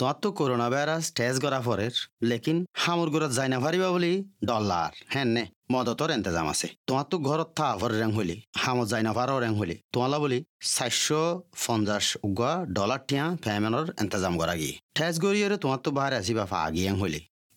তোমার তো corona virus test করা পরের, লেকিন হামুর ঘরত যাই না পারিবা বলি ডলার হ্যাঁ নে, মদতর এন্তেজাম আছে। তোমার তো ঘরত থা ভর রেং হলি, হামত যাই না পারো রেং হলি। তোমালা বলি চারশো পঞ্চাশ উগা ডলার টিয়া ফ্যামেনর এন্তেজাম করা গিয়ে ঠেস গড়িয়ে তোমার তো বাহারে আসিবা ফা আগিয়ে হলি।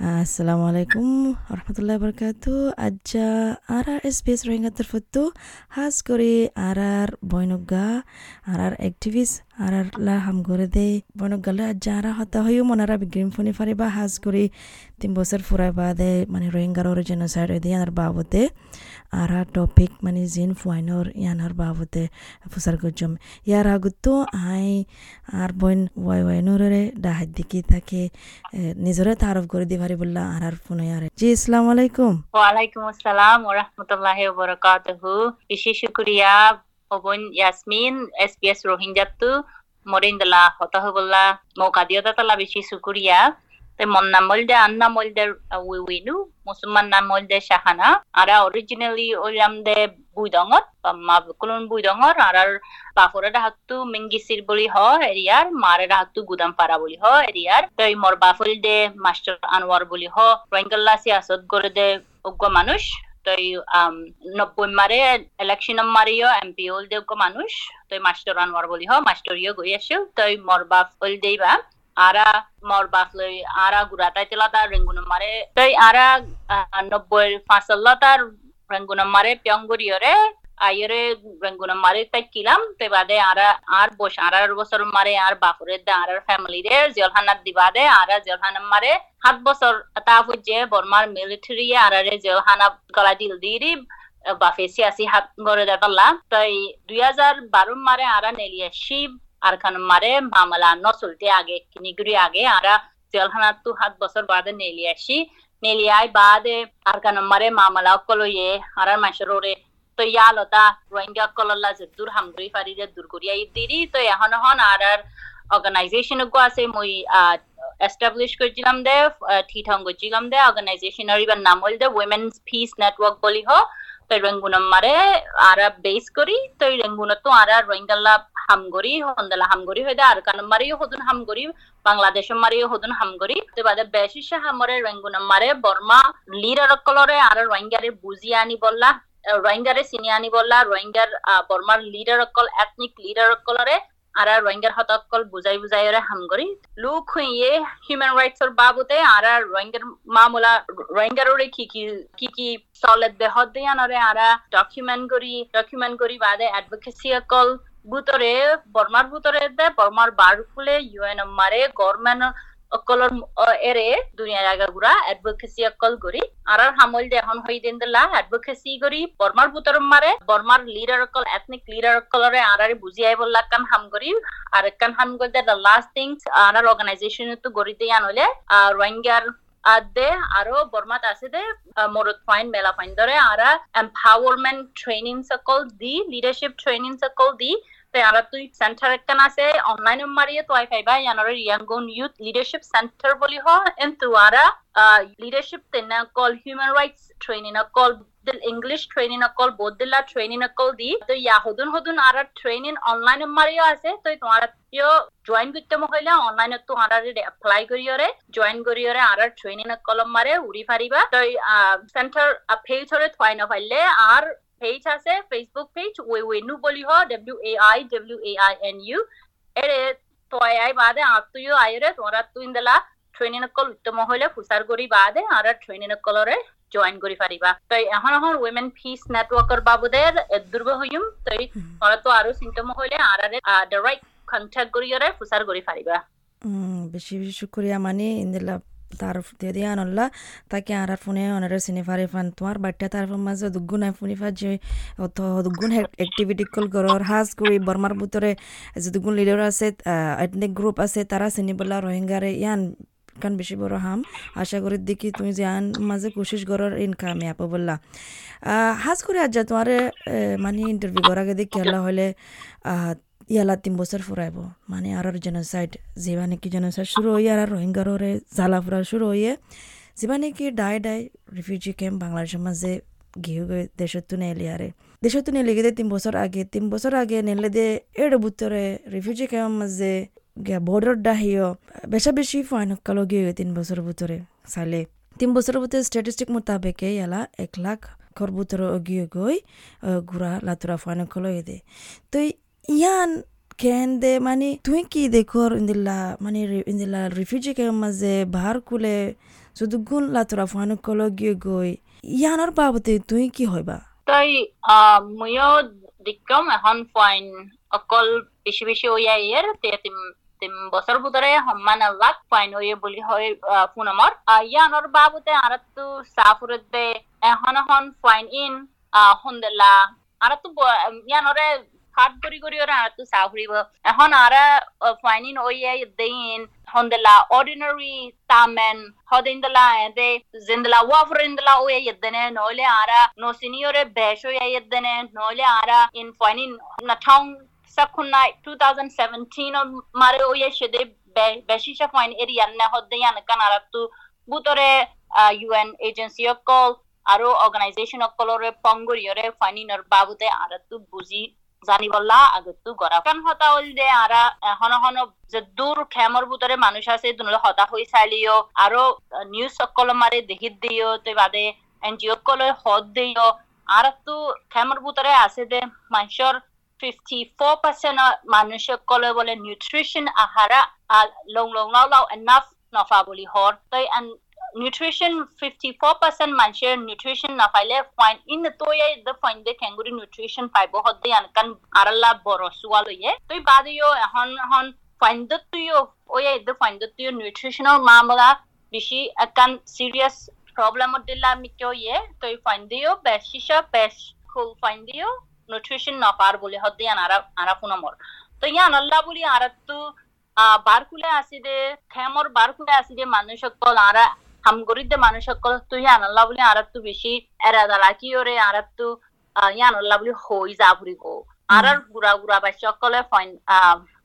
Assalamu alaikum warahmatullahi wabarakatuh. Aja arar SBS Rohingya terfoto has kori arar boinoga arar activist arar la ham gore de boinoga le aja ara hata hoyu monara bigrim foni fariba has kori তিন বছর ফুরাই বাদে মানে রোহিঙ্গার genocide দিয়ে ইয়ানার বাবদে আর topic মানে জিন ফুয়াইনর ইয়ানার বাবদে ফুসার গজম ইয়ার আগতো I আর বইন Y ওয়াইনরে ডাহাত দিকি তাকে নিজরে তারফ করে দি পারি বললা আর আর ফোন ইয়ারে জি আসসালামু আলাইকুম ওয়ালাইকুম আসসালাম ওয়া রাহমাতুল্লাহি ওয়া বারাকাতুহু বেশি শুকরিয়া অবন ইয়াসমিন এসপিএস রোহিঙ্গাতু মরিন্দলা হতা হবল্লা মৌকা দিয়তা তালা বেশি শুকরিয়া যেমন নামলদে আন্না মলদে উইনু মুসলমান নামলদে শাহানা আর অরিজিনালি ওইলাম দে বুইদঙর কোন বুইদঙর আর আর বাফুরে রাহাতু মিঙ্গিসির বলি হ এরিয়ার মারে রাহাতু গুদাম পাড়া বলি হ এরিয়ার তো এই মর বাফুল দে মাস্টার আনোয়ার বলি হ রঙ্গল্লাসি আসদ গড়ে দে অজ্ঞ মানুষ তো এই নব্বই মারে ইলেকশন মারিও এমপি ওল দে মানুষ তো মাস্টার আনোয়ার বলি হ মাস্টার ইয়ে গই আসিল তো এই মর বাফুল দেবা আরা মর বাসলে আরা গুড়াটাই তেলাতা রেঙ্গুনা মারে তাই আরা নব্বই ফাঁসলতা রেঙ্গুনা মারে পিয়ঙ্গুরি রে আইরে রেঙ্গুনা মারে তাই কিলাম তাই বাদে আরা আর বস আড়ার বছর মারে আর বাপুরে দে আর ফ্যামিলি রে দিবা দে আরা জলহানা মারে সাত বছর তাহু যে বর্মার মিলিটারি আরারে জলহানা গলা দিল দিয়ে বাফেসি আসি হাত গড়ে দেখালাম তাই দুই হাজার বারো মারে আরা নেলিয়া শিব আর খান মারে মামলা নচলতে আগে কিনিগুড়ি আগে আরা জেলখানা তু সাত বছর বাদে নেলি আসি। নেলিয়াই বাদে আর খান মারে মামলা অকল ইয়ে আর মাসের ওরে তো ইয়ালতা রোহিঙ্গা কলল্লা যে দূর হামগুড়ি ফারি যে দূর করিয়া দিদি তো এখন এখন আর আর অর্গানাইজেশন আছে, মই এস্টাবলিশ করছিলাম দে ঠিঠং করছিলাম দে অর্গানাইজেশনের ইবার নাম হল দে উইমেন্স পিস নেটওয়ার্ক বলি হ তো রেঙ্গুনম মারে আরা বেস করি তো রেঙ্গুন তো আরা রোহিঙ্গাল্লা হামগরি, হন্দলা হামগরি হইদা, আর কান মারিও হদুন হামগরি বাংলাদেশ মারিও হদুন হামগরি। তো বাদে বেশি হামরে রেঙ্গুন মারে, বর্মা লিডার কলরে, আর রোহিঙ্গারে বুঝি আনি বললা রোহিঙ্গারে চিনি আনি বললা রোহিঙ্গার বর্মার লিডার অকল এথনিক লিডার অকলরে আর রোহিঙ্গার হতকল বুঝাই বুঝাই হামগরি। লুক হইয়ে হিউম্যান রাইটস এর বাবুতে, আর রোহিঙ্গার মামলা রোহিঙ্গার ওরে কি কি কি কি সলেদ দেহ দিয়ানরে আর ডকুমেন্ট করি ডকুমেন্ট করি বাদে অ্যাডভোকেসি অকল ভিতরে, বর্মার ভিতরে দে বর্মার বার ফুলে ইউএন মারে গভর্নমেন্ট অকলর এরে দুনিয়া জায়গা গুড়া, অ্যাডভোকেসি অকল করি আর আর হামল দে এখন হই দিন দিলা, অ্যাডভোকেসি করি বর্মার ভিতর মারে, বর্মার লিডার অকল এথনিক লিডার অকলরে আর আর বুঝিয়াই বললা কান হাম করি আর কান হাম করতে দ্য লাস্ট থিংস আর অর্গানাইজেশন তো গড়ি দিয়ে আনলে রোহিঙ্গার আদে আরও বর্মাত আছে দে মরদ ফাইন, মেলা ফাইন ধরে, আর এম্পাওয়ারমেন্ট ট্রেনিং সকল দি লিডারশিপ ট্রেনিং সকল দি তারা তুই সেন্টার একখান আছে অনলাইন মারিয়ে তো আইফাই বা ইয়ানোর ইয়াঙ্গন ইউথ লিডারশিপ সেন্টার বলি হ কিন্তু আরা লিডারশিপ তেনা কল হিউম্যান রাইটস ট্রেনিং কল ইংলিশ ট্রেনিং অকল বৌদ্দিল্লা ট্রেনিং অকল দি তো ইয়া হদুন হদুন আর ট্রেনিং অনলাইন মারিও আছে তো তোমার ইয় জয়েন করতে মহিলা অনলাইন তো আর এপ্লাই করিয়রে জয়েন করিয়রে আর ট্রেনিং কলম মারে উড়ি ফারিবা তো সেন্টার পেজ হরে নফাইলে আর আছে ফেসবুক পেজ ওই ওই হ W A I W A I N U এরে তয় আই বাদে আর তুইও আইরে তুই ইন্দলা ট্রেনিং কল উত্তম হইলে ফুসার করি বাদে আর ট্রেনিং কলরে জয়েন করি পারিবা তই এখন এখন উইমেন পিস নেটওয়ার্কৰ বাবদের দুর্ব হইম তোরা তো আরও চিন্তম হইলে আর ডাইরেক্ট কন্ট্যাক্ট করিয়রে ফুসার করি পারিবা বেশি বেশি শুক্রিয়া মানে ইন্দিলা তার দিয়ে আনল্লা তাকে আর ফোনে অনারে চিনি ফারি ফান তোমার বাট্টা তার মাঝে দুগুণ ফুনি ফা যে অত দুগুণ এক্টিভিটি কল গরর হাজ করি বর্মার ভিতরে যে দুগুণ লিডার আছে এথনিক গ্রুপ আছে তারা চিনি বলা রোহিঙ্গারে ইয়ান কান বেশি বড় হাম। আশা করি দেখি তুমি যে আন মাঝে কোশিশ করার ইন কামিয়াব বললা। হাজ করে আজ যা তোমার মানে ইন্টারভিউ করার আগে দেখি আল্লাহ হলে ইয়ালা তিন বছর ফুরাইব। মানে আর জেনোসাইড যেবা নাকি জেনোসাইড শুরু হইয়ে আর রোহিঙ্গারে জ্বালা ফুরা শুরু হইয়ে যেবা নাকি ডাই ডাই রিফিউজি ক্যাম্প বাংলাদেশের মাঝে গিয়ে গিয়ে দেশের তুনে এলি আরে। দেশের তুনে এলি গিয়ে তিন বছর আগে, তিন বছর আগে নেলে দে এর বুতরে রিফিউজি ক্যাম্প মাঝে গিয়া বর্ডার ডাহিও বেশা বেশি ফাইন কালো গিয়ে তিন বছর ভিতরে চাইলে তিন বছরের ভিতরে স্ট্যাটিস্টিক মোতাবেকে ইয়ালা এক লাখ ঘর ভিতরে গিয়ে গই ঘুরা লাতুরা ফাইন কলো দে তো ইয়ান কেন দে মানে তুই কি দেখো ইন্দিল্লা মানে ইন্দিল্লা রিফিউজি ক্যাম্প মাঝে বাহার কুলে শুধু গুণ লাতুরা ফাইন কলো গিয়ে গই ইয়ানোর বাবতে তুই কি হইবা? তই ময়ো দিকম এখন ফাইন অকল বেশি বেশি ওয়া ইয়ের বছৰ বোধৰে সন্মান লাগ পাইনৈয়ে বুলি হয় পুনমৰ। ইয়াৰ বাবুতে আৰু চাহৰে দে এখন এখন ফাইন ইন সন্দেলা ইন অ দেইন, সন্দেলা অৰ্ডিনেৰি তামেন, সদিনদলা এদে, জিন্দলা ওৱা ফুৰিন্দলা ওই ইয়াতেনে নহলে আৰা নচিনিয়ৰে বেচ হৈ ইয়াত দেনে নহলে আৰা ইন ফাইন ইন নাথাং যখন না 2017 মারে ওই ইয়ান তু বুতরে ইউএন এজেন্সি আরও অর্গানাইজেশন পঙ্গরিয়রে ফাইনিনর বাবুতে আর তু বুঝি জানিবল্লা আগতু গড়া কান হতা হল হন হন যে দূর খেমর মানুষ আছে, দুনলে হতা হই চাইলিও, আরও নিউজ সকল মারে দেখি দিও, তে বাদে এনজিও কলে হদ দিও আর তো খেমর বুতরে আছে যে মানুষের 54% মানুষের কলে বলে নিউট্রিশন আহারা আর লং লং লাও লাও এনাফ নফা বলি হর তাই nutrition 54% মানুষের nutrition না পাইলে ফাইন ইন তো এই দ ফাইন দে ক্যাঙ্গুরি nutrition পাইবো হদে আনকান আরলা বড় সুয়া লইয়ে তুই বাদিও এখন এখন ফাইন দ তুইও ওই এই দ ফাইন দ তুইও nutritional মামলা বেশি একান সিরিয়াস প্রবলেম দিলা আমি কেউ ইয়ে তুই ফাইন দিও বেশি সব বেশ খুব ফাইন দিও nutrition না পার বলে হদ্দে আনারা আরা পুনমর তো ইয়ান আল্লাহ বলি আরাত্তু বারকুলে আসিদে, খেমর মানুষ সকল আরা হামগরিতে মানুষ সকল তুই আনাল্লা বলি আরাত্তু বেশি এরা দালা কি ওরে, আরাত্তু ইয়ানুল্লাহ বলি হই যা বুড়ি গো আরার গুড়া গুড়া বাই সকলে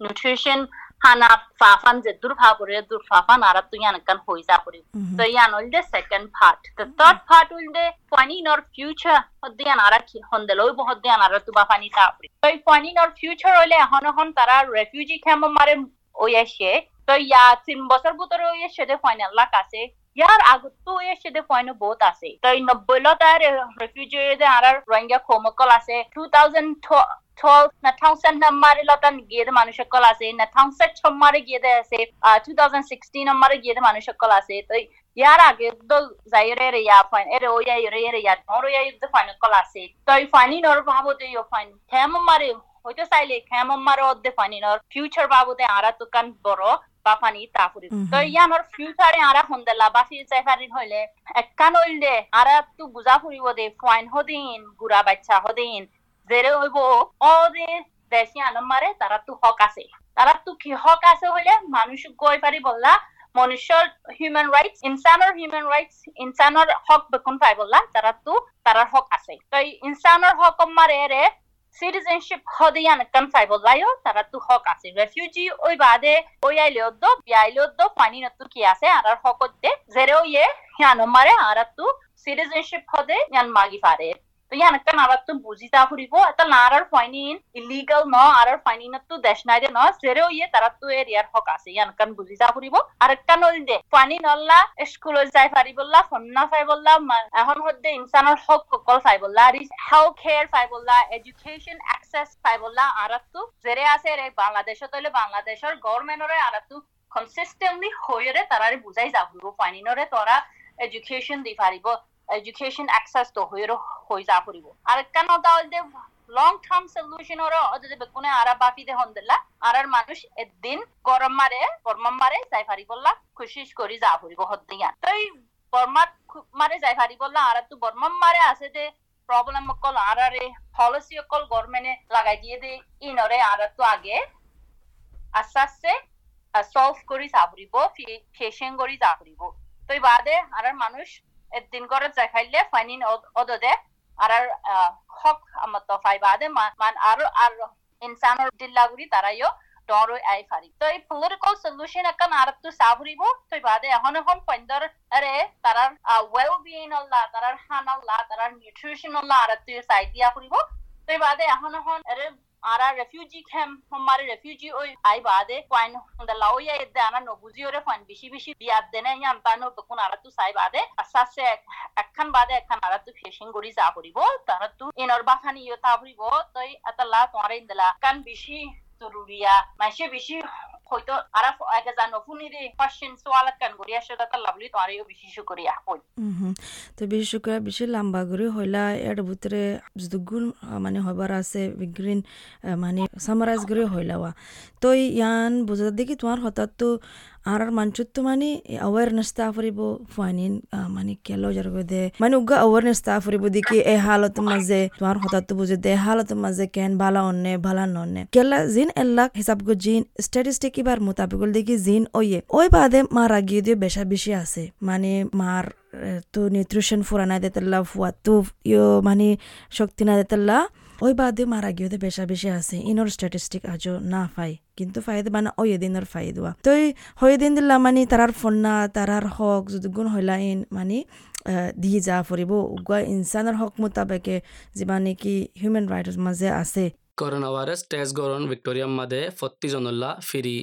নিউট্রিশন হানা ফাফান যে দূর ভা পড়ে দূর ফাফান আর তুই ইয়ানকান হই যা পড়ি তো ইয়ান হইল দে second part the third part হইল দে ফাইনি নর ফিউচার হদ্দিয়ান আর কি হন্দে লই বহদ্দিয়ান আর তুবা ফানি তা পড়ি তো ফাইনি নর ফিউচার হইলে এখন এখন তারা রেফিউজি ক্যাম্প মারে ওই আসে তো ইয়া তিন বছর ভিতরে ওই এসে ফাইনাল লাখ আছে ইয়ার আগতো এসে দে ফাইনো বহুত আছে। তো এই নব্বই তার রেফিউজি দে আর রোহিঙ্গা খোমকল আছে। Two thousand twelve na thousand nammare lotan giyede manushakol ase na thousand chommare giyede ase two thousand sixteen nammare giyede manushakol ase তো ইয়ার আগে তো যাইরে রে ইয়া ফাইন এরে ও ইয়া রে রে ইয়া নর ইয়া ইদ ফাইন কল আছে তো এই ফাইনি নর ভাবতে ইয়া ফাইন হেম মারে হইতে চাইলে হেম মারে অদ্দে ফাইনি নর ফিউচার ভাবতে আরা তো কান বড় বাফানি তাফুরি তো ইয়ানোর ফিউচারে আরা হন্দেলা বা ফিউচার ফারিন হইলে একখান হইলে আরা তু বুঝা ফুরিব দে ফাইন হদিন গুড়া বাচ্চা হদিন জেরে হইব ওদের দেশি আনমারে তারা তো হক আছে তারা তো কি হক আছে হইলে মানুষ গৈ পারি বললা মনুষ্যৰ হিউমেন ৰাইটছ ইনচানৰ হিউমেন ৰাইটছ ইনচানৰ হক বেকুন পাই বললা তারা তো তারার হক আছে তো ইনসানৰ হক মারে রে citizenship hodiyan kan sai bollayo তারা তো হক আছে রেফিউজি ওই বাদে ওই আইলেও দো বিয়াইলেও দো পানি নতু কি আছে আর হক দে জেরেও ইয়ে ইয়ান মারে আর তো citizenship হদে ইয়ান মাগি পারে তো ইয়ান একটা নারাত তো বুঝি তা ফুরিব এটা নারার ফাইনিন ইলিগাল ন ফাইনিন দেশ নাই দে ন ইয়ে হক আছে, ইয়ান কান বুঝি তা ফুরিব আর একটা নল দে, ফাইনি নল্লা স্কুল যাই বললা এখন হক আর তো জেরে আছে রে বাংলাদেশত হইলে বাংলাদেশের গভর্নমেন্টরে আর তো কনসিস্টেন্টলি হইরে তারারে বুঝাই যাব ফাইনিনরে তোরা এডুকেশন দি পারিব access to hoiro hoi ja puribo ar kan oda de long term solution oro যদি বেকুনে আরা বাপি দে হন্দলা আরার মানুষ একদিন গরম মারে গরম মারে, যাই পারি বললা, খুশিস করি যা পড়িব হদ্দিয়া তাই বর্মার মারে যাই পারি বললা, আর তো বর্মম মারে আছে যে প্রবলেম অকল আরারে পলিসি অকল গভর্নমেন্টে লাগাই দিয়ে দে, ইনরে আর তো আগে আস্তে আস্তে সলভ করি যা ফুরিব ফেশন করি যা ফুরিব তই বাদে আর মানুষ করে যাই খাইলে ফাইনিন অদদে আর হক আমার তো ফাই বাদে মান আর আর ইনসানর দিল্লাগুড়ি তারাইও ডরই আই ফারি তো এই পলিটিক্যাল সলিউশন একান আর তো সাবরিব তো বাদে এখন এখন পন্দর আরে তারার ওয়েল বিং আল্লাহ তারার হান আল্লাহ তারার নিউট্রিশন আল্লাহ তো সাইডিয়া ফুরিব তো বাদে এখন এখন আরে ara refugee camp hamaरे refugee ওই আই বাদে পয়েন হন্দা লাও ইয়া এদে আনা নবুজি ওরে পয়েন বেশি বেশি বিয়াদ দেনে ইয়ান তানো তখন আরা তু সাই বাদে আসাসে একখান বাদে একখান আরা তু ফেশিং ja করিব তারা তু ইনর বাখানি ইয়া তা করিব তই আতাল্লাহ তোমারে ইন্দলা কান বেশি জরুরিয়া মাসে বেশি হয়তো আরা আগে জানো ফুনিরে কোশ্চেন সোয়ালাত কান করিয়া সেটা তা লাভলি তোমারে বেশি শুকরিয়া হই তো বেশি শুক্রিয়া বেশি লম্বা করে হইলা এর ভিতরে যদুগুণ মানে হবার আছে বিগ্রিন মানে সামারাইজ করে হইলাওয়া তো ইয়ান বুঝা দেখি তোমার হঠাৎ তো আর মানুষের তো মানে অ্যাওয়ারনেস তা ফুরিব ফাইনিন মানে কেলো যার দে মানে উগা অ্যাওয়ারনেস তা ফুরিব দেখি এ হালত মাঝে তোমার হঠাৎ বুঝে দে হালত মাঝে কেন ভালা অন্নে ভালা নন্নে কেলা জিন এল্লাক হিসাব গো জিন স্ট্যাটিস্টিক এবার মোতাবেক দেখি জিন ওয়ে ওই বাদে মারা গিয়ে দিয়ে বেশা বেশি আছে মানে মার তো নিউট্রিশন ফুরা না দেতেল্লা ফুয়া তো ইয়ো মানে শক্তি না দেতেল্লা ওই বাদে মারা গিয়ে বেশা বেশি আছে। ইনর স্ট্যাটিস্টিক আজও না ফাই কিন্তু ফাইদা মানে ওই দিনের ফাইদা তো হয়ে দিন দিলা মানে তারার ফন্না তারার হক যদি গুণ হইলা ইন মানে দিয়ে যা ফুরিব। উগুয়া ইনসানের হক মোতাবেকে যিমান নেকি হিউমেন রাইটস মাজে আছে। করোনা ভাইরাস টেস্ট গরণ ভিক্টোরিয়ার মাদে ফত্তি জনল্লা ফিরি।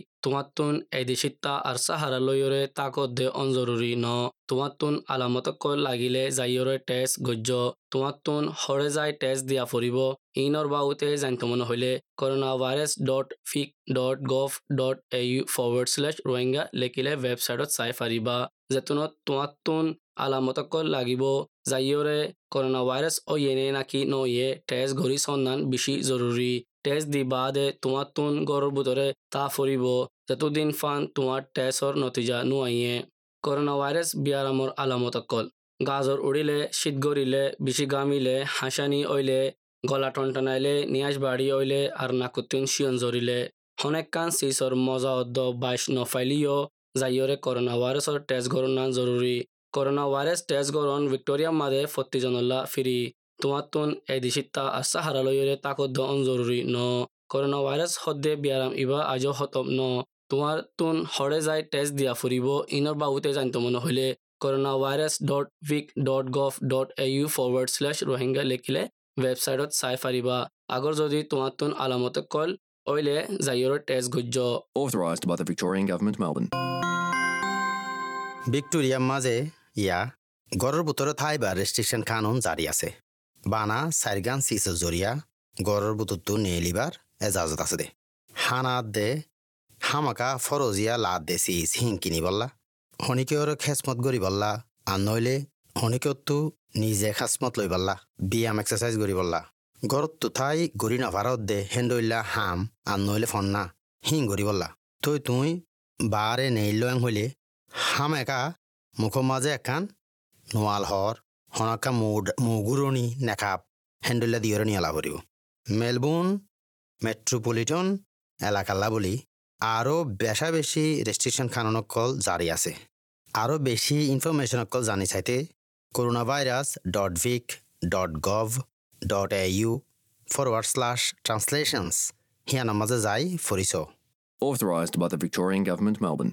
সাহারা লইয়রে তাকত দে অনজরুরি ন। তোমাত্তুন আলামতক লাগিলে যাইয়রে টেস্ট গজ্য। তোমাত্তুন হরে যাই টেস্ট দিয়া ফুরিব ইনর বাউতে জানিত মনে হইলে corona virus dot vic dot gov dot A U forward slash Rohingya লেখিলে ওয়েবসাইটত চাই ফারিবা যেতুনত তোমাত্তুন আলামতক লাগিব। যাইয়রে করোনা ভাইরাস ও ইয়েনে নাকি নয়ে টেস্ট ঘড়ি সন্ধান বেশি জরুরি টেস্ট দি বাদে তোমার তুন গরর ভিতরে তা ফুরিব। যতদিন ফান তোমার টেস্টর নতিজা নুয়াইয়ে করোনা ভাইরাস বিয়ারামর আলামত অকল। গাজর উড়িলে শীত গড়িলে বেশি গামিলে হাসানি ওইলে গলা টনটনাইলে, নিয়াজ বাড়ি ওইলে আর নাকুতুন শিয়ন জরিলে হনেক কান সিসর মজা অদ্দ বাইশ নফাইলিও যাইয়রে করোনা ভাইরাসর টেস্ট গরনা জরুরি করোনা ভাইরাস টেস্ট গরন ভিক্টোরিয়া মাদে ফত্তিজনল্লা ফিরি আর সাহারা লইরে তাকদ্দ জরুরি ন করোনা ভাইরাস হদ্দে বিয়ারাম ইবা আজও হতম ন তোমার তুন হরে যায় টেস্ট দিয়া ফুরিব ইনর বাবুতে জানতে মনে হইলে corona virus dot vic dot gov dot A U forward slash Rohingya লিখিলে ওয়েবসাইটত চাই ফারিবা আগর যদি তোমার তুন আলামতে কল ওইলে যাইয়র টেস্ট গুজ্জ Authorised by the Victorian Government, Melbourne. ভিক্টোরিয়ার মাঝে ইয়া গড়ের ভিতরে থাইবা রেস্ট্রিকশন কানুন জারি আছে বানা চাৰিগান চিচৰ জৰিয়া গড়ৰ বুটতটো নেলিবাৰ এজাজত আছে দে। হানাত দে হামাকা ফৰজীয়া লাদ দে চিচ হিং কিনি বল্লা। শনিকেয়ৰ খেচমত গৰি বল্লা আন নইলে শনিকেয়তটো নিজে খেচমত লৈ বল্লা ব্যায়াম এক্সাৰচাইজ কৰি বল্লা। গড়ত তুঠাই ঘূৰি নভাৰত দে হেন্দইলা হাম আন নইলে ফন্না হিং গৰি বল্লা। তই তুই বাৰে নেইল হলে হাম একা মুখৰ মাজে একান নোৱাল হৰ। হনকা মুগুৰণি নেকাপ হেণ্ডলা দিয়ৰে নিয়ালা ভৰিব মেলবোৰ্ণ মেট্ৰোপলিটন এলাকাল্লা বুলি আৰু বেচা বেছি ৰেষ্ট্ৰিকশ্যন খানন অকল জাৰি আছে। আৰু বেছি ইনফৰমেশ্যন অকল জানি চাইতে corona virus dot vic dot gov dot A U forward slash translations সিয়ানৰ মাজে যাই ফুৰিছ Authorised by the Victorian Government, Melbourne.